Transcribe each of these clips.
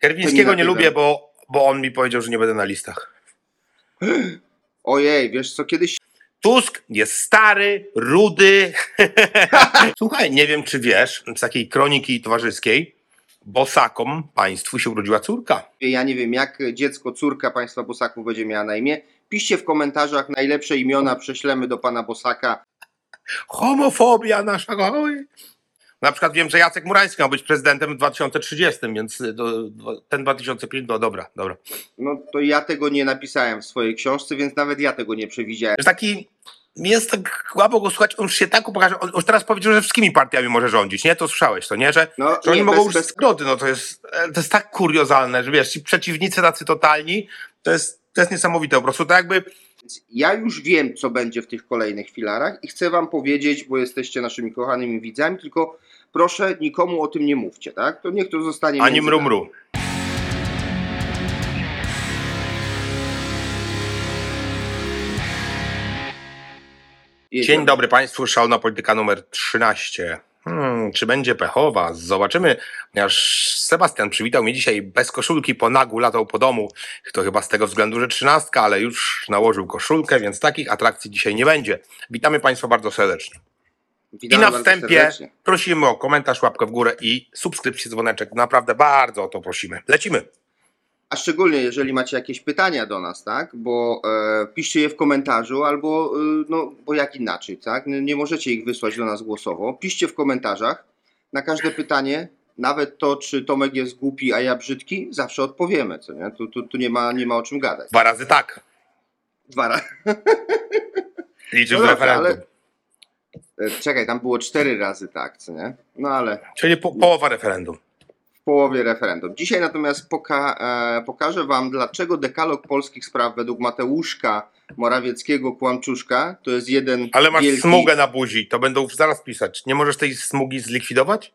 Kerwińskiego nie lubię, bo, bo on mi powiedział, że nie będę na listach. Ojej, wiesz co, kiedyś Tusk jest stary, rudy. Słuchaj, nie wiem czy wiesz, z takiej kroniki towarzyskiej, Bosakom państwu się urodziła córka. ja nie wiem, jak dziecko, córka państwa Bosaków będzie miała na imię. Piszcie w komentarzach najlepsze imiona, prześlemy do pana Bosaka. Homofobia nasza. oj. Na przykład wiem, że Jacek Murański miał być prezydentem w 2030, więc y, ten 2005, no dobra, dobra. No to ja tego nie napisałem w swojej książce, więc nawet ja tego nie przewidziałem. Jest taki, jest tak łabo go słuchać, on już się tak upokarza, on już teraz powiedział, że wszystkimi partiami może rządzić, nie? To słyszałeś to, nie? Że, No, że oni mogą bez- już no to jest, e, to jest tak kuriozalne, że wiesz, ci przeciwnicy tacy totalni, to jest, to jest niesamowite po prostu, tak jakby Ja już wiem, co będzie w tych kolejnych filarach i chcę wam powiedzieć, bo jesteście naszymi kochanymi widzami, tylko proszę nikomu o tym nie mówcie, tak? To niech to zostanie ani między mru nami. mru. Jedziemy. Dzień dobry Państwu, szalona polityka numer 13. Hmm, czy będzie pechowa? Zobaczymy, ponieważ Sebastian przywitał mnie dzisiaj bez koszulki, po nagu latał po domu. To chyba z tego względu, że trzynastka, ale już nałożył koszulkę, więc takich atrakcji dzisiaj nie będzie. Witamy Państwa bardzo serdecznie. I na wstępie prosimy o komentarz, łapkę w górę i subskrypcję, dzwoneczek. Naprawdę bardzo o to prosimy. Lecimy. A szczególnie jeżeli macie jakieś pytania do nas, tak? Bo e, piszcie je w komentarzu, albo e, no, bo jak inaczej, tak? Nie, możecie ich wysłać do nas głosowo. Piszcie w komentarzach. Na każde pytanie, nawet to, czy Tomek jest głupi, a ja brzydki, zawsze odpowiemy, co nie? Tu, tu, tu nie, ma, nie ma o czym gadać. Dwa razy tak. Dwa razy. Liczy No w referendum. ale- Czekaj, tam było cztery razy tak, co nie? No ale Czyli po, połowa referendum. w połowie referendum. Dzisiaj natomiast poka e, pokażę Wam, dlaczego dekalog polskich spraw według Mateuszka Morawieckiego Kłamczuszka to jest jeden Ale masz wielki... smugę na buzi, to będą zaraz pisać. Nie możesz tej smugi zlikwidować?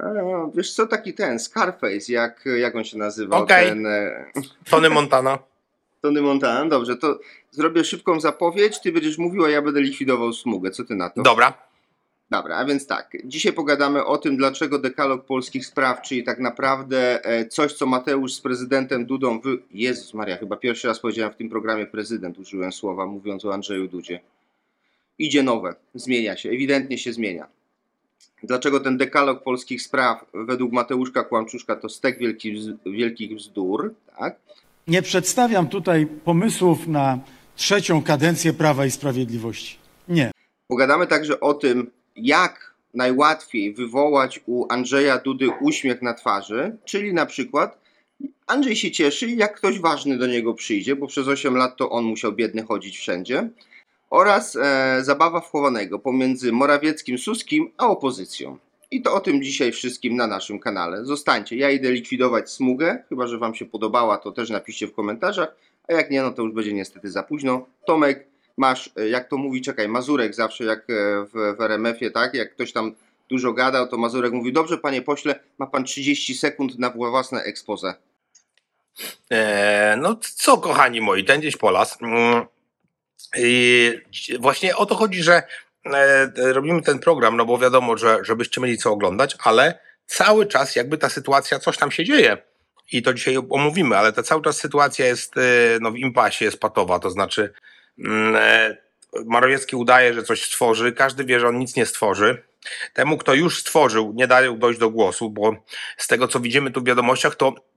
E, wiesz co, taki ten, Scarface, jak, jak on się nazywa? Okej. Ten e, Tony Montana. Tony Montana. Dobrze, to zrobię szybką zapowiedź, Ty będziesz mówił, a ja będę likwidował smugę. Co Ty na to? Dobra. Dobra, a więc tak. Dzisiaj pogadamy o tym, dlaczego dekalog polskich spraw, czyli tak naprawdę e, coś, co Mateusz z prezydentem Dudą. Wy... Jezus Maria, chyba pierwszy raz powiedziałem w tym programie prezydent, użyłem słowa, mówiąc o Andrzeju Dudzie. Idzie nowe, zmienia się, ewidentnie się zmienia. Dlaczego ten dekalog polskich spraw według Mateuszka Kłamczuszka to stek wielki, wielkich bzdur, tak? Nie przedstawiam tutaj pomysłów na trzecią kadencję Prawa i Sprawiedliwości. Nie. Pogadamy także o tym, jak najłatwiej wywołać u Andrzeja Dudy uśmiech na twarzy, czyli na przykład Andrzej się cieszy, jak ktoś ważny do niego przyjdzie, bo przez 8 lat to on musiał biedny chodzić wszędzie, oraz e, zabawa wchowanego pomiędzy Morawieckim, Suskim a opozycją. I to o tym dzisiaj wszystkim na naszym kanale. Zostańcie, ja idę likwidować smugę, chyba że Wam się podobała, to też napiszcie w komentarzach, a jak nie, no to już będzie niestety za późno. Tomek, masz, e, jak to mówi, czekaj, Mazurek zawsze jak e, w, w RMF-ie, tak, jak ktoś tam dużo gadał, to Mazurek mówi, dobrze panie pośle, ma pan 30 sekund na własne expose. Eee, no co, kochani moi, ten gdzieś po las. Mm, I właśnie o to chodzi, że robimy ten program, no bo wiadomo, że żebyście mieli co oglądać, ale cały czas jakby ta sytuacja, coś tam się dzieje. I to dzisiaj omówimy, ale ta cały czas sytuacja jest e, no, w impasie, jest patowa, to znaczy mm, e, Morawiecki udaje, że coś stworzy, każdy wie, że on nic nie stworzy. Temu, kto już stworzył, nie dają dojść do głosu, bo z tego, co widzimy tu w wiadomościach, to E,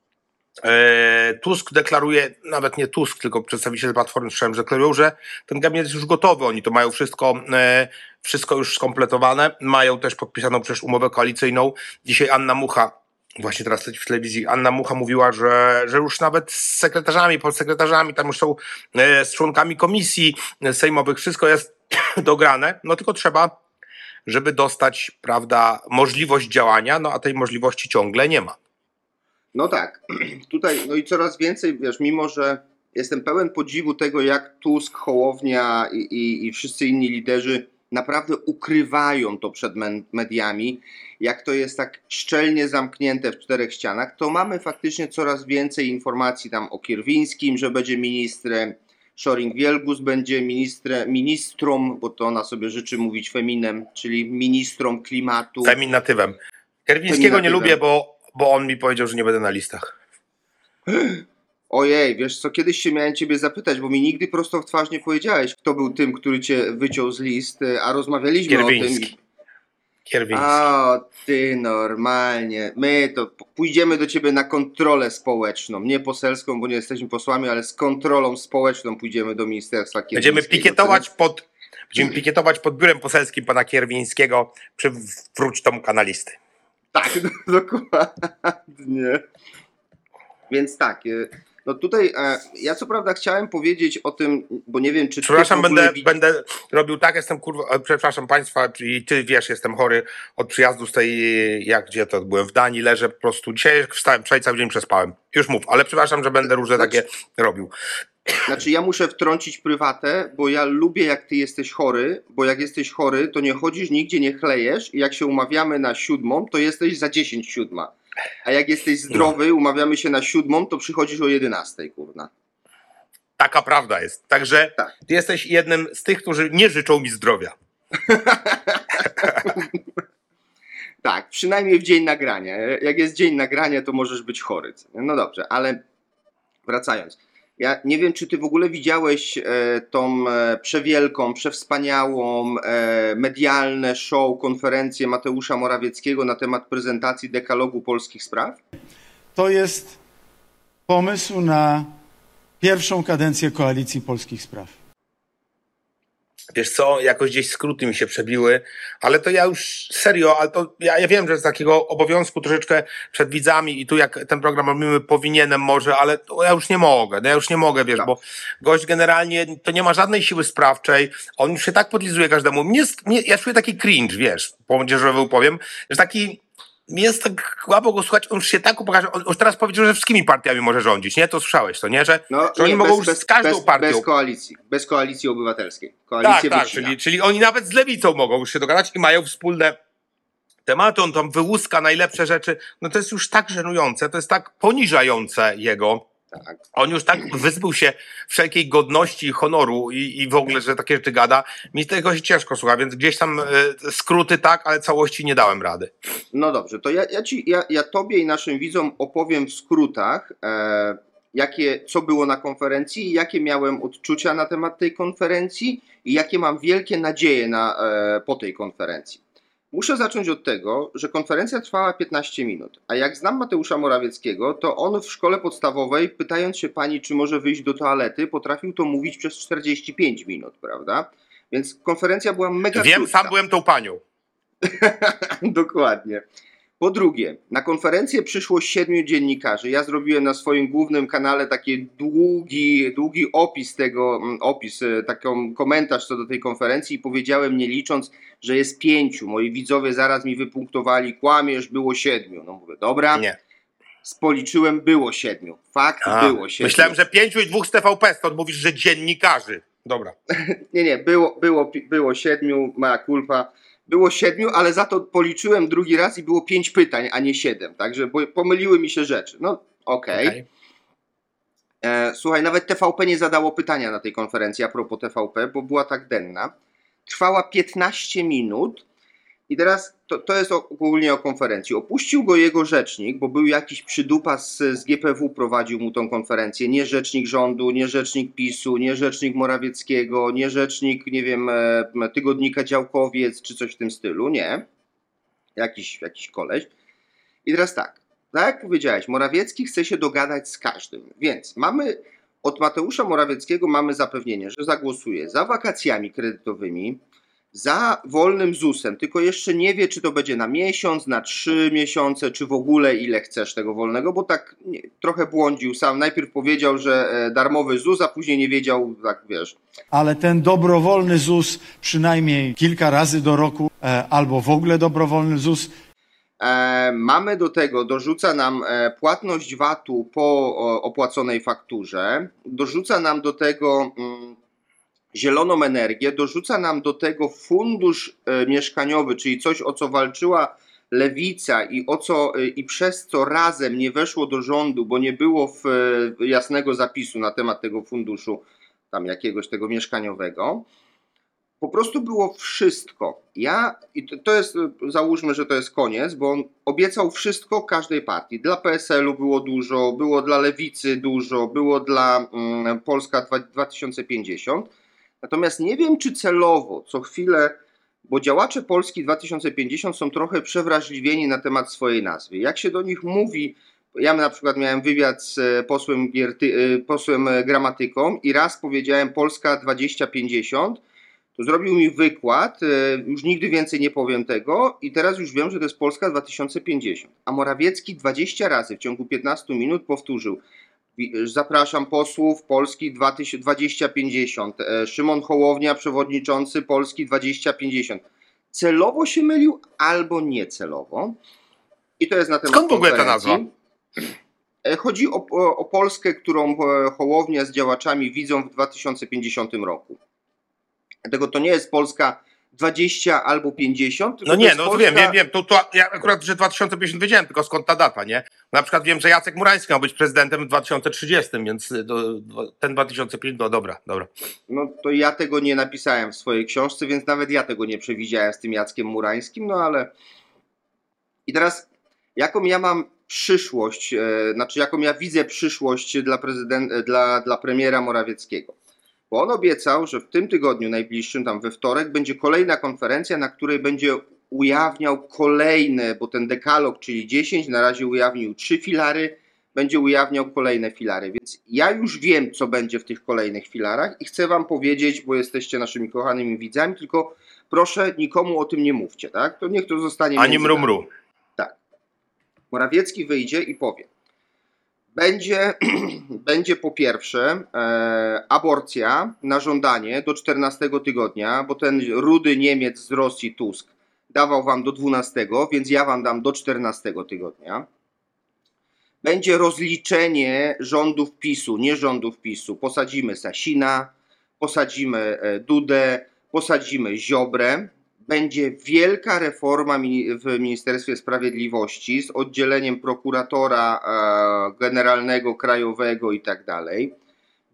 Tusk deklaruje, nawet nie Tusk, tylko przedstawiciele Platformy słyszałem, że deklarują, że ten gabinet jest już gotowy, oni to mają wszystko, e, wszystko już skompletowane, mają też podpisaną przecież umowę koalicyjną. Dzisiaj Anna Mucha, właśnie teraz w telewizji, Anna Mucha mówiła, że, że już nawet z sekretarzami, podsekretarzami, tam już są e, z członkami komisji sejmowych, wszystko jest dograne, no tylko trzeba, żeby dostać, prawda, możliwość działania, no a tej możliwości ciągle nie ma. No tak, tutaj, no i coraz więcej, wiesz, mimo że jestem pełen podziwu tego, jak Tusk, Hołownia i, i, i wszyscy inni liderzy naprawdę ukrywają to przed mediami, jak to jest tak szczelnie zamknięte w czterech ścianach, to mamy faktycznie coraz więcej informacji tam o Kierwińskim, że będzie ministrem, Szoring-Wielgus będzie ministrem, ministrom, bo to ona sobie życzy mówić feminem, czyli ministrom klimatu. Feminatywem. Kerwińskiego nie Feminatywem. lubię, bo, bo on mi powiedział, że nie będę na listach. Ojej, wiesz co, kiedyś się miałem ciebie zapytać, bo mi nigdy prosto w twarz nie powiedziałeś, kto był tym, który cię wyciął z list, y, a rozmawialiśmy o tym. Kierwiński. Kierwiński. A, ty normalnie. My to pójdziemy do ciebie na kontrolę społeczną. Nie poselską, bo nie jesteśmy posłami, ale z kontrolą społeczną pójdziemy do Ministerstwa Będziemy Kierwińskiego. pikietować pod, będziemy pikietować pod biurem poselskim pana Kierwińskiego przy wróć tomu kanalisty. Tak, dokładnie. Więc tak, y, no tutaj e, ja co prawda chciałem powiedzieć o tym, bo nie wiem, czy Przepraszam, będę, widz- będę robił tak, jestem kurwa, e, przepraszam państwa, i ty wiesz, jestem chory od przyjazdu z tej, jak gdzie to byłem, w Danii, leżę po prostu, dzisiaj wstałem, wczoraj cały dzień przespałem. Już mów, ale przepraszam, że będę różne takie robił. Znaczy ja muszę wtrącić prywatę, bo ja lubię jak ty jesteś chory, bo jak jesteś chory, to nie chodzisz nigdzie, nie chlejesz i jak się umawiamy na siódmą, to jesteś za 10 siódma. A jak jesteś zdrowy, umawiamy się na siódmą, to przychodzisz o 11, kurna. Taka prawda jest. Także Tak. ty jesteś jednym z tych, którzy nie życzą mi zdrowia. Tak, przynajmniej w dzień nagrania. Jak jest dzień nagrania, to możesz być chory. No dobrze, ale wracając. Ja nie wiem, czy ty w ogóle widziałeś e, tą e, przewielką, przewspaniałą, e, medialne show, konferencję Mateusza Morawieckiego na temat prezentacji dekalogu polskich spraw? To jest pomysł na pierwszą kadencję Koalicji Polskich Spraw. Wiesz co, jakoś gdzieś skróty mi się przebiły, ale to ja już serio, ale to ja, ja wiem, że z takiego obowiązku troszeczkę przed widzami i tu jak ten program robimy, powinienem może, ale to ja już nie mogę, no ja już nie mogę, wiesz, Tak. bo gość generalnie to nie ma żadnej siły sprawczej, on już się tak podlizuje każdemu. Mnie, mnie, ja czuję taki cringe, wiesz, po młodzieżowy powiem, że taki mi jest tak słabo go słuchać, on już się tak upokarza, on już teraz powiedział, że wszystkimi partiami może rządzić, nie? To słyszałeś to, nie? Że, No, że oni mogą już z każdą bez, partią. bez koalicji, bez koalicji obywatelskiej. Tak, Koalicję tak, wycina. czyli, czyli oni nawet z lewicą mogą już się dogadać i mają wspólne tematy, on tam wyłuska najlepsze rzeczy. No to jest już tak żenujące, to jest tak poniżające jego. Tak. On już tak wyzbył się wszelkiej godności i honoru i, i w ogóle, że takie rzeczy gada. Mi tego się ciężko słucha, więc gdzieś tam e, skróty tak, ale całości nie dałem rady. No dobrze, to ja, ja, ci, ja, ja tobie i naszym widzom opowiem w skrótach, e, jakie, co było na konferencji, jakie miałem odczucia na temat tej konferencji i jakie mam wielkie nadzieje na, e, po tej konferencji. Muszę zacząć od tego, że konferencja trwała 15 minut, a jak znam Mateusza Morawieckiego, to on w szkole podstawowej, pytając się pani, czy może wyjść do toalety, potrafił to mówić przez 45 minut, prawda? Więc konferencja była mega Wiem, krótka. sam byłem tą panią. Dokładnie. Po drugie, na konferencję przyszło siedmiu dziennikarzy. Ja zrobiłem na swoim głównym kanale taki długi, długi opis tego, mm, opis, e, taką komentarz co do tej konferencji i powiedziałem nie licząc, że jest pięciu. Moi widzowie zaraz mi wypunktowali, kłamiesz, było siedmiu. No mówię, dobra, Nie. spoliczyłem, było siedmiu. Fakt, A, było siedmiu. myślałem, że pięciu i dwóch z TVP, stąd mówisz, że dziennikarzy. Dobra. Nie, nie, było, było, było siedmiu, mała kulpa. Było siedmiu, ale za to policzyłem drugi raz i było pięć pytań, a nie siedem. Także pomyliły mi się rzeczy. No, okej. Okej. E, Słuchaj, nawet TVP nie zadało pytania na tej konferencji a propos TVP, bo była tak denna. Trwała 15 minut i teraz to, to jest ogólnie o konferencji. Opuścił go jego rzecznik, bo był jakiś przydupa z, z GPW, prowadził mu tą konferencję. Nie rzecznik rządu, nie rzecznik PiSu, nie rzecznik Morawieckiego, nie rzecznik, nie wiem, e, tygodnika Działkowiec czy coś w tym stylu. Nie. Jakiś, jakiś koleś. I teraz tak, tak jak powiedziałeś, Morawiecki chce się dogadać z każdym, więc mamy od Mateusza Morawieckiego mamy zapewnienie, że zagłosuje za wakacjami kredytowymi, za wolnym ZUS-em, tylko jeszcze nie wie, czy to będzie na miesiąc, na trzy miesiące, czy w ogóle ile chcesz tego wolnego, bo tak nie, trochę błądził sam. Najpierw powiedział, że e, darmowy ZUS, a później nie wiedział, tak wiesz. Ale ten dobrowolny ZUS przynajmniej kilka razy do roku, e, albo w ogóle dobrowolny ZUS, E, mamy do tego, dorzuca nam e, płatność VAT-u po o, opłaconej fakturze, dorzuca nam do tego mm, zieloną energię, dorzuca nam do tego fundusz e, mieszkaniowy, czyli coś o co walczyła lewica i o co e, i przez co razem nie weszło do rządu, bo nie było e, jasnego zapisu na temat tego funduszu tam jakiegoś tego mieszkaniowego. po prostu było wszystko. Ja, i to jest, załóżmy, że to jest koniec, bo on obiecał wszystko każdej partii. Dla PSL-u było dużo, było dla Lewicy dużo, było dla mm, Polska 2050. Natomiast nie wiem, czy celowo, co chwilę, bo działacze Polski 2050 są trochę przewrażliwieni na temat swojej nazwy. Jak się do nich mówi, ja na przykład miałem wywiad z e, posłem, e, posłem e, Gramatyką i raz powiedziałem Polska 2050, to zrobił mi wykład, już nigdy więcej nie powiem tego i teraz już wiem, że to jest Polska 2050. A Morawiecki 20 razy w ciągu 15 minut powtórzył Zapraszam posłów Polski 2050. Szymon Hołownia, przewodniczący Polski 2050. Celowo się mylił albo niecelowo. I to jest na temat Skąd w ogóle ta nazwa? E, chodzi o, o, o Polskę, którą e, Hołownia z działaczami widzą w 2050 roku. Dlatego to nie jest Polska 20 albo 50. No nie, no Polska... wiem, wiem, wiem. To, to ja akurat, że 2050 wiedziałem, tylko skąd ta data, nie? Na przykład wiem, że Jacek Murański miał być prezydentem w 2030, więc do, ten 2050, no dobra, dobra. No to ja tego nie napisałem w swojej książce, więc nawet ja tego nie przewidziałem z tym Jackiem Murańskim, no ale... I teraz, jaką ja mam przyszłość, e, znaczy jaką ja widzę przyszłość dla, prezydent, dla, dla premiera Morawieckiego? Bo on obiecał, że w tym tygodniu najbliższym, tam we wtorek, będzie kolejna konferencja, na której będzie ujawniał kolejne, bo ten dekalog, czyli 10, na razie ujawnił trzy filary, będzie ujawniał kolejne filary. Więc ja już wiem, co będzie w tych kolejnych filarach i chcę Wam powiedzieć, bo jesteście naszymi kochanymi widzami, tylko proszę nikomu o tym nie mówcie, tak? To niech to zostanie. Ani mrumru. Tak. Morawiecki wyjdzie i powie będzie, będzie po pierwsze e, aborcja na żądanie do 14 tygodnia, bo ten rudy Niemiec z Rosji Tusk dawał wam do 12, więc ja wam dam do 14 tygodnia. Będzie rozliczenie rządów PiSu, nie rządów PiSu. Posadzimy Sasina, posadzimy e, Dudę, posadzimy Ziobrę, będzie wielka reforma w Ministerstwie Sprawiedliwości z oddzieleniem prokuratora e, generalnego, krajowego i tak dalej.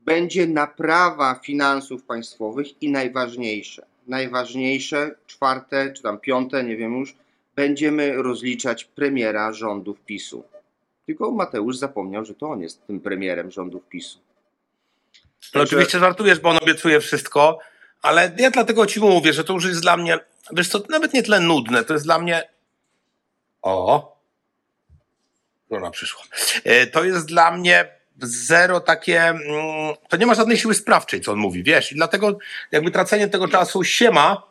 Będzie naprawa finansów państwowych i najważniejsze, najważniejsze, czwarte czy tam piąte, nie wiem już, będziemy rozliczać premiera rządów PiSu. Tylko Mateusz zapomniał, że to on jest tym premierem rządów PiSu. No oczywiście żartujesz, bo on obiecuje wszystko, ale ja dlatego ci mówię, że to już jest dla mnie Wiesz co, nawet nie tyle nudne, to jest dla mnie... O! Ona przyszła. E, to jest dla mnie zero takie... Mm, to nie ma żadnej siły sprawczej, co on mówi, wiesz? I dlatego jakby tracenie tego czasu się ma,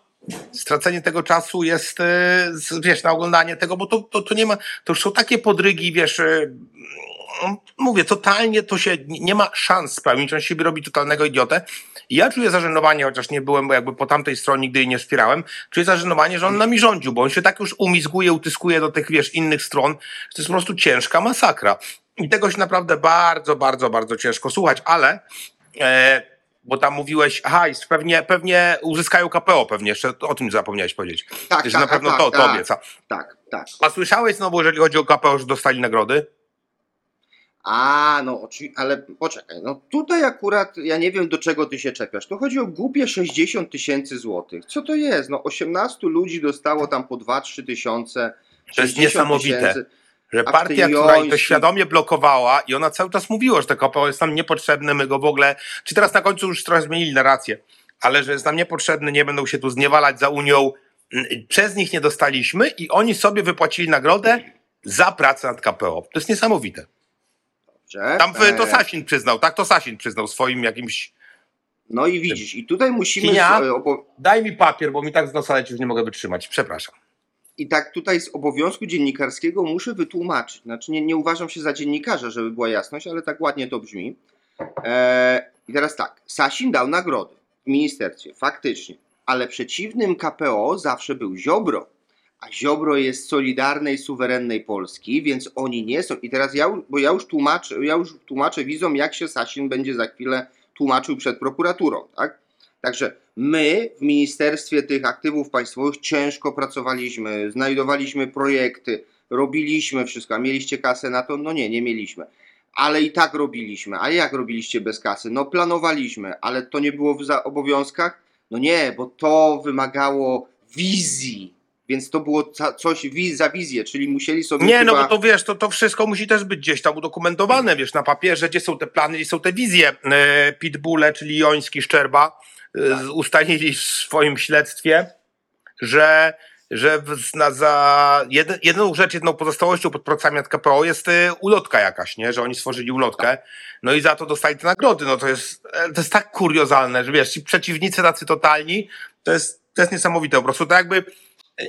stracenie tego czasu jest, e, wiesz, na oglądanie tego, bo to, to, to nie ma, to już są takie podrygi, wiesz, e, mówię, totalnie to się nie ma szans spełnić, on siebie robi totalnego idiotę. I ja czuję zażenowanie, chociaż nie byłem, bo jakby po tamtej stronie nigdy jej nie wspierałem, czuję zażenowanie, że on nami rządził, bo on się tak już umizguje, utyskuje do tych, wiesz, innych stron, że to jest po prostu ciężka masakra. I tego się naprawdę bardzo, bardzo, bardzo ciężko słuchać, ale e, bo tam mówiłeś, aha, pewnie, pewnie uzyskają KPO, pewnie jeszcze o tym zapomniałeś powiedzieć. Tak, że tak, na pewno tak, to, tak, to obieca. Tak, tak. A słyszałeś znowu, jeżeli chodzi o KPO, że dostali nagrody? A, no oczywiście, ale poczekaj, no tutaj akurat ja nie wiem do czego ty się czepiasz. To chodzi o głupie 60 tysięcy złotych. Co to jest? No 18 ludzi dostało tam po 2-3 tysiące. To jest niesamowite. Że partia, która to świadomie blokowała i ona cały czas mówiła, że to KPO jest nam niepotrzebne, my go w ogóle, czy teraz na końcu już trochę zmienili narrację, ale że jest nam niepotrzebny, nie będą się tu zniewalać za Unią, przez nich nie dostaliśmy i oni sobie wypłacili nagrodę za pracę nad KPO. To jest niesamowite. Dobrze. Tam to Sasin przyznał, tak? To Sasin przyznał swoim jakimś. No i widzisz, i tutaj musimy. Kinia, daj mi papier, bo mi tak z nosa leci, już nie mogę wytrzymać. Przepraszam. I tak tutaj z obowiązku dziennikarskiego muszę wytłumaczyć. Znaczy, nie, nie uważam się za dziennikarza, żeby była jasność, ale tak ładnie to brzmi. Eee, I teraz tak, Sasin dał nagrody w ministerstwie, faktycznie, ale przeciwnym KPO zawsze był Ziobro a Ziobro jest Solidarnej, Suwerennej Polski, więc oni nie są. I teraz ja, bo ja już tłumaczę, ja już tłumaczę widzom, jak się Sasin będzie za chwilę tłumaczył przed prokuraturą, tak? Także my w Ministerstwie tych Aktywów Państwowych ciężko pracowaliśmy, znajdowaliśmy projekty, robiliśmy wszystko. A mieliście kasę na to? No nie, nie mieliśmy. Ale i tak robiliśmy. A jak robiliście bez kasy? No planowaliśmy, ale to nie było w obowiązkach No nie, bo to wymagało wizji, więc to było coś wi- za wizję, czyli musieli sobie Nie, chyba... no bo to wiesz, to, to wszystko musi też być gdzieś tam udokumentowane, wiesz, na papierze, gdzie są te plany, gdzie są te wizje. E, Pitbulle, czyli Joński, Szczerba, e, z- ustalili w swoim śledztwie, że, że w, na, za jeden, jedną rzecz, jedną pozostałością pod procami od KPO jest e, ulotka jakaś, nie? Że oni stworzyli ulotkę, no i za to dostali te nagrody. No to jest, e, to jest tak kuriozalne, że wiesz, ci przeciwnicy tacy totalni, to jest, to jest niesamowite po prostu. To jakby,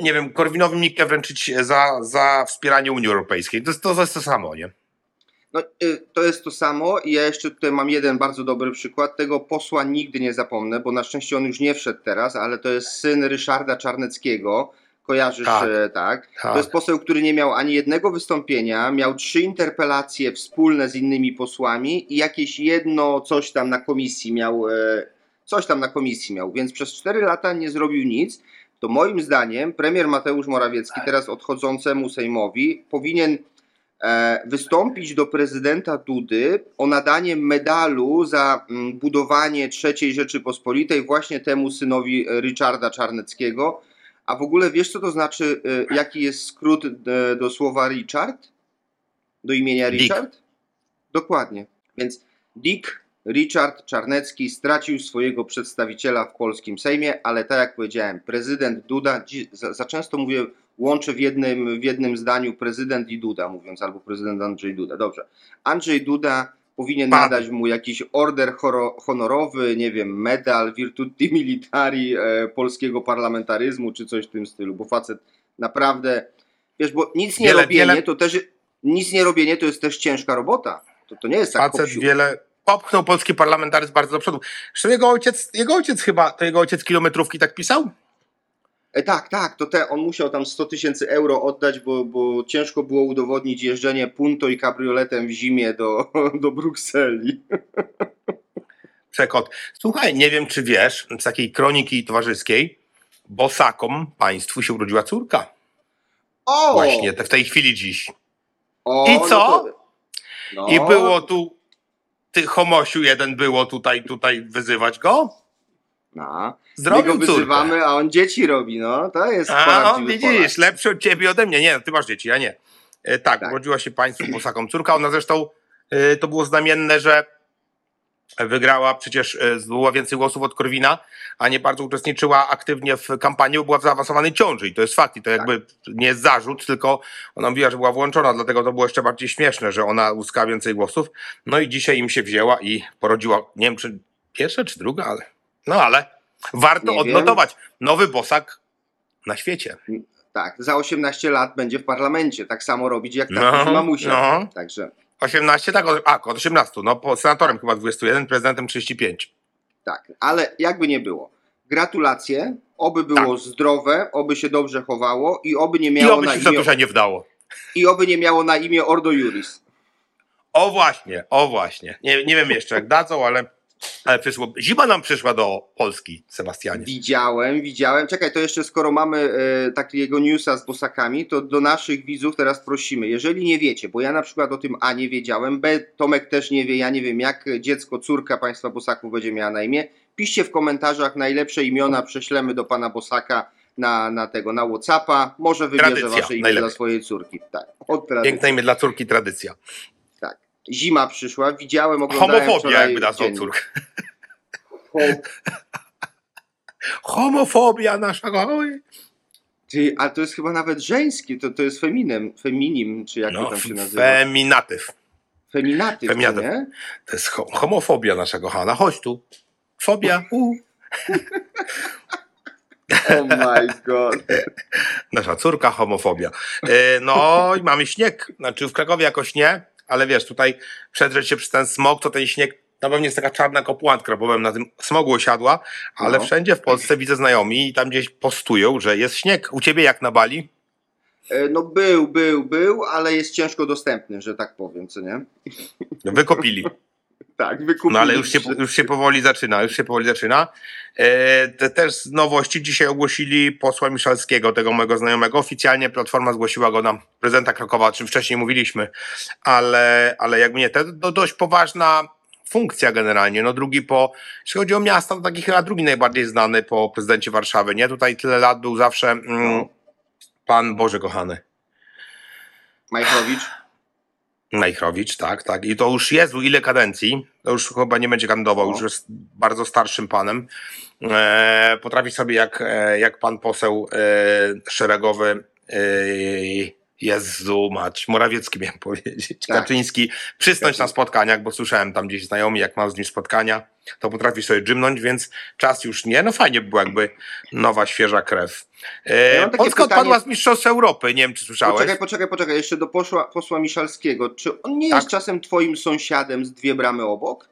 nie wiem, Korwinowi Mikke wręczyć za, za wspieranie Unii Europejskiej. To jest to, to, jest to samo, nie? No, y, to jest to samo i ja jeszcze tutaj mam jeden bardzo dobry przykład. Tego posła nigdy nie zapomnę, bo na szczęście on już nie wszedł teraz, ale to jest syn Ryszarda Czarneckiego. Kojarzysz, Tak. tak? tak? Tak. To jest poseł, który nie miał ani jednego wystąpienia, miał trzy interpelacje wspólne z innymi posłami i jakieś jedno coś tam na komisji miał, e, coś tam na komisji miał, więc przez cztery lata nie zrobił nic. To moim zdaniem premier Mateusz Morawiecki, teraz odchodzącemu Sejmowi, powinien e, wystąpić do prezydenta Dudy o nadanie medalu za mm, budowanie trzeciej Rzeczypospolitej właśnie temu synowi e, Richarda Czarneckiego. A w ogóle wiesz, co to znaczy, e, jaki jest skrót do słowa Richard? Do imienia Dick. Richard? Dokładnie. Więc Dick Richard Czarnecki stracił swojego przedstawiciela w polskim Sejmie, ale tak jak powiedziałem, prezydent Duda, za, za często mówię, łączę w jednym, w jednym zdaniu prezydent i Duda, mówiąc, albo prezydent Andrzej Duda. Dobrze. Andrzej Duda powinien Pan. nadać mu jakiś order honorowy, nie wiem, medal Virtuti Militari e, polskiego parlamentaryzmu, czy coś w tym stylu, bo facet naprawdę, wiesz, bo nic nie Wiele- robienie, wiele- to też, nic nie robienie to jest też ciężka robota. To, to nie jest tak Facet wiele popchnął polski parlamentaryzm bardzo do przodu. Zresztą jego ojciec, jego ojciec chyba, to jego ojciec kilometrówki tak pisał? E, tak, tak, to te, on musiał tam 100 tysięcy euro oddać, bo, bo ciężko było udowodnić jeżdżenie punto i kabrioletem w zimie do, do Brukseli. Przekot. Słuchaj, nie wiem czy wiesz, z takiej kroniki towarzyskiej, bosakom państwu się urodziła córka. O! Właśnie, w tej chwili dziś. O, I co? No to, no, I było tu, ty homosiu jeden było tutaj, tutaj wyzywać go? No. My go Zrobił córkę. wyzywamy, a on dzieci robi, no. To jest A, on widzisz, lepszy od ciebie ode mnie. Nie, ty masz dzieci, ja nie. E, tak, Tak. urodziła się państwu bosakom córka. Ona zresztą, e, to było znamienne, że wygrała przecież, e, zdobyła więcej głosów od Korwina, a nie bardzo uczestniczyła aktywnie w kampanii, bo była w zaawansowanej ciąży i to jest fakt i to jakby nie jest zarzut, tylko ona mówiła, że była włączona, dlatego to było jeszcze bardziej śmieszne, że ona uzyskała więcej głosów. No i dzisiaj im się wzięła i porodziła, nie wiem czy pierwsza czy druga, ale no ale warto Nie wiem. odnotować. Nowy bosak na świecie. Tak, za 18 lat będzie w parlamencie. Tak samo robić jak No, taki mamusia. no. Także 18, tak, a, od 18, no po senatorem chyba 21, prezydentem 35. tak. Ale jakby nie było. Gratulacje. Oby było zdrowe, oby się dobrze chowało i oby nie Tak. I miało oby na się imię nie wdało. i oby nie miało na imię Ordo Juris. O właśnie, o właśnie. Nie, nie wiem jeszcze jak dadzą, ale, ale przyszło. Zima nam przyszła do Polski, Sebastianie. Widziałem, widziałem. Czekaj, to jeszcze skoro mamy e, takiego newsa z bosakami, to do naszych widzów teraz prosimy. Jeżeli nie wiecie, bo ja na przykład o tym A nie wiedziałem, B Tomek też nie wie, ja nie wiem jak dziecko, córka państwa bosaków będzie miała na imię. Piszcie w komentarzach najlepsze imiona, prześlemy do pana bosaka na, na tego, na Whatsappa. Może wybierze Tradycja, wasze imię najlepiej. dla swojej córki. Tak, od tradycji. Piękne imię dla córki, tradycja. Zima przyszła, widziałem, oglądałem Homofobia jakby córkę. Ho- Homofobia nasza. Oj. Ty, a to jest chyba nawet żeńskie, to, to jest feminem, feminim, czy jak to No, tam się nazywa? feminatyw. Feminatyw, Feminatyw. nie? To jest ho- homofobia nasza kochana. Chodź tu. Fobia. U. Oh my god. Nasza córka, homofobia. E, No i mamy śnieg. Znaczy w Krakowie jakoś nie, ale wiesz, tutaj przedrzeć się przez ten smog, to ten śnieg no pewnie jest taka czarna kopłantka, bo na tym smogu osiadła, ale No. wszędzie w Polsce widzę znajomi i tam gdzieś postują, że jest śnieg. U ciebie jak na Bali? E, No był, był, był, ale jest ciężko dostępny, że tak powiem, co nie? Wykopili. Tak, wykupili. No ale już się, już się powoli zaczyna, już się powoli zaczyna. E, te, też z nowości dzisiaj ogłosili posła Miszalskiego, tego mojego znajomego. Oficjalnie Platforma zgłosiła go na prezydenta Krakowa, o czym wcześniej mówiliśmy, ale, ale jakby nie, to, to dość poważna funkcja generalnie. No drugi po, jeśli chodzi o miasta, to taki chyba drugi najbardziej znany po prezydencie Warszawy, nie? Tutaj tyle lat był zawsze mm, pan Boże kochany. Majchrowicz? Majchrowicz, tak, tak. I to już Jezu, ile kadencji? To już chyba nie będzie kandydował, No. już jest bardzo starszym panem. E, potrafi sobie jak, e, jak pan poseł e, szeregowy e, Jezu mać, Morawiecki miałem powiedzieć, Tak. Kaczyński, przysnąć na spotkaniach, bo słyszałem tam gdzieś znajomi, jak mam z nim spotkania, to potrafi sobie dżymnąć, więc czas już nie. No fajnie by było jakby nowa, świeża krew. E, Ja Polska pytanie- odpadła z Mistrzostw Europy, nie wiem czy słyszałeś. Poczekaj, poczekaj, poczekaj. Jeszcze do posła, posła Miszalskiego. Czy on nie jest Tak. czasem twoim sąsiadem z dwie bramy obok?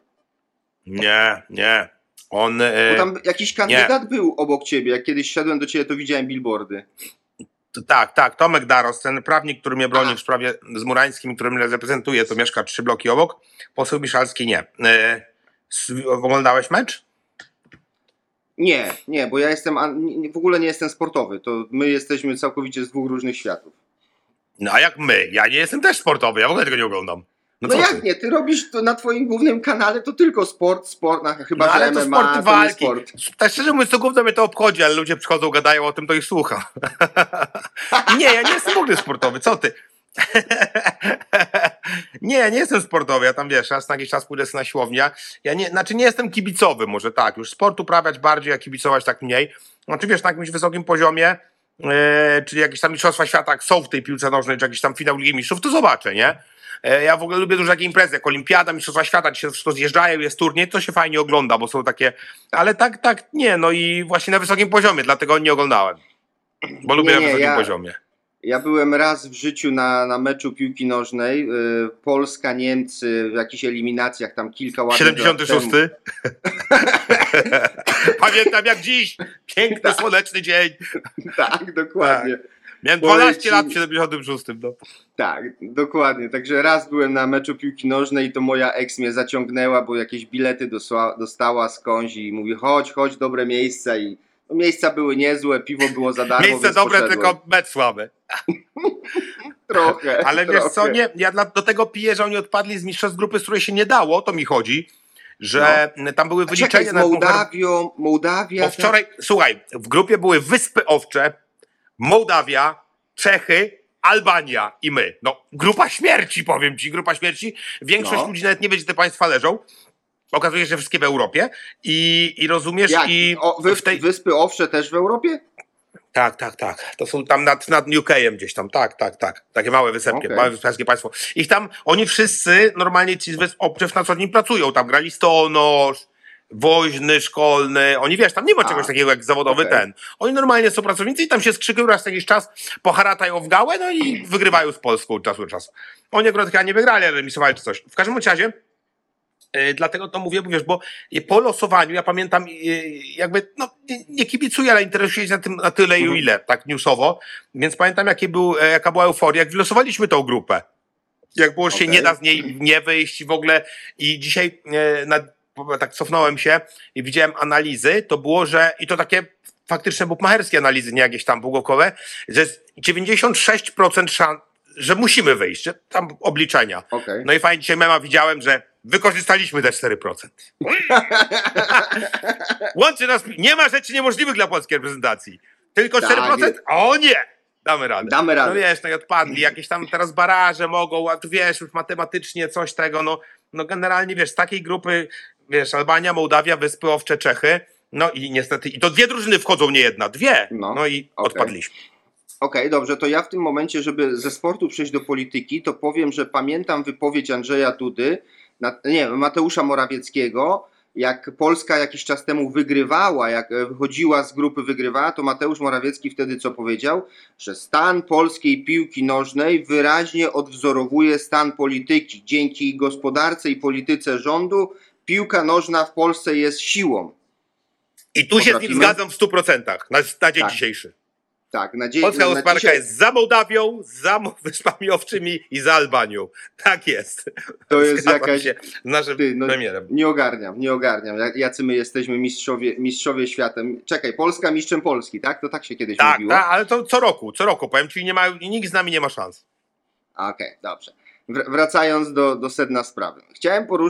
Nie, nie. On. E, Bo tam jakiś kandydat był obok ciebie. Jak kiedyś szedłem do ciebie, to widziałem billboardy. Tak, tak. Tomek Daros, ten prawnik, który mnie broni w sprawie z Murańskim, który mnie reprezentuje, to mieszka trzy bloki obok. Poseł Miszalski nie. S- oglądałeś mecz? Nie, nie, bo ja jestem, w ogóle nie jestem sportowy. To my jesteśmy całkowicie z dwóch różnych światów. No a jak my? Ja nie jestem też sportowy, ja w ogóle tego nie oglądam. No, No, jak ty? nie? Ty robisz to na twoim głównym kanale to tylko sport, sport, no, chyba No, że ale to MMA, to nie walki. sport. Tak szczerze mówiąc, to gówno mnie to obchodzi, ale ludzie przychodzą, gadają o tym, to ich słucham. nie, ja nie jestem w ogóle sportowy, co ty? nie, nie jestem sportowy, ja tam wiesz, raz na jakiś czas pójdę na siłownię. Ja nie, znaczy nie jestem kibicowy, może tak, już sport uprawiać bardziej, a kibicować tak mniej. Znaczy wiesz, na jakimś wysokim poziomie, e, czyli jakieś tam mistrzostwa świata, jak są w tej piłce nożnej, czy jakiś tam finał Ligi Mistrzów, to zobaczę, nie? E, Ja w ogóle lubię duże takie imprezy, jak Olimpiada, Mistrzostwa Świata, gdzie się wszystko zjeżdżają, jest turniej, to się fajnie ogląda, bo są takie, ale tak, tak, nie, no i właśnie na wysokim poziomie, dlatego nie oglądałem. Bo lubię Nie, na wysokim ja- poziomie. Ja byłem raz w życiu na, na meczu piłki nożnej. y, Polska, Niemcy w jakichś eliminacjach tam kilka ładnych lat 76. temu. Pamiętam jak dziś. Piękny, słoneczny dzień. Tak, dokładnie. Miałem Powiem 12 ci- lat w 76. No. Tak, dokładnie. Także raz byłem na meczu piłki nożnej i to moja ex mnie zaciągnęła, bo jakieś bilety dosła, dostała skądś i mówi chodź, chodź, dobre miejsca i no, miejsca były niezłe, piwo było za darmo, Miejsce dobre, poszedłem. tylko mecz słaby. Trochę, Ale wiesz co, trochę. nie, ja do tego piję, że oni odpadli z mistrzostw grupy, z której się nie dało, to mi chodzi, że tam były No. A Czekaj, wyliczenia z Mołdawią, Mołdawia... Bo wczoraj, słuchaj, w grupie były Wyspy Owcze, Mołdawia, Czechy, Albania i my. No, grupa śmierci, powiem ci, grupa śmierci. Większość No. ludzi nawet nie wie, gdzie te państwa leżą. Okazuje się, że wszystkie w Europie. I, i rozumiesz, Jak? i O, w tej... Wyspy Owcze też w Europie? Tak, tak, tak. To są tam nad, nad UK-em gdzieś tam. Tak, tak, tak. Takie małe wysepkie, Okej. małe wyspiarskie państwo. Ich tam, oni wszyscy, normalnie ci z Wysp Obczych na co dzień pracują. Tam grali stonosz, woźny, szkolny. Oni, wiesz, tam nie ma A, czegoś takiego jak zawodowy okej. ten. Oni normalnie są pracownicy i tam się skrzykują raz jakiś czas, poharatają w gałę, no i wygrywają z Polską od czasu do czasu. Oni akurat chyba nie wygrali, ale remisowali czy coś. W każdym razie, E, Dlatego to mówię, bo wiesz, bo po losowaniu, ja pamiętam, e, jakby, no, nie, nie kibicuję, ale interesuję się na tym na tyle i Mhm. ile, tak newsowo, więc pamiętam, jakie był, e, jaka była euforia, jak wylosowaliśmy tą grupę. Jak było, że się nie da z niej nie wyjść w ogóle i dzisiaj e, na, tak cofnąłem się i widziałem analizy, to było, że, i to takie faktyczne bukmacherskie analizy, nie jakieś tam bułgowkowe, że jest 96% szans, że musimy wyjść, że tam obliczenia. Okej. No i fajnie dzisiaj mema widziałem, że wykorzystaliśmy te 4%. Łączy nas, nie ma rzeczy niemożliwych dla polskiej reprezentacji. Tylko Tak 4%? jest. O nie! Damy radę. Damy No radę. wiesz, no i odpadli, jakieś tam teraz baraże mogą, a tu wiesz, już matematycznie coś tego, no, no generalnie wiesz, z takiej grupy, wiesz, Albania, Mołdawia, Wyspy Owcze, Czechy, no i niestety, i to dwie drużyny wchodzą, nie jedna, dwie, no, No, i okej. odpadliśmy. Okej, dobrze, to ja w tym momencie, żeby ze sportu przejść do polityki, to powiem, że pamiętam wypowiedź Andrzeja Dudy, nie, Mateusza Morawieckiego, jak Polska jakiś czas temu wygrywała, jak e, wychodziła z grupy wygrywała, to Mateusz Morawiecki wtedy co powiedział? Że stan polskiej piłki nożnej wyraźnie odwzorowuje stan polityki. Dzięki gospodarce i polityce rządu piłka nożna w Polsce jest siłą. I tu się z nim Potrafimy? zgadzam w 100%, na, na dzień Tak. dzisiejszy. Tak, na dzień, Polska na gospodarka dzisiaj- jest za Mołdawią, za Wyspami Owczymi i za Albanią. Tak jest. To jest Zgadzam jakaś- się z naszym Ty, no- premierem. Nie ogarniam, nie ogarniam. Jacy my jesteśmy mistrzowie, mistrzowie światem. Czekaj, Polska mistrzem Polski, tak? To tak się kiedyś Tak, mówiło. tak, ale to co roku, co roku, powiem ci, nie ma, nikt z nami nie ma szans. Okej, dobrze. Wr- wracając do, do sedna sprawy. Chciałem poruszyć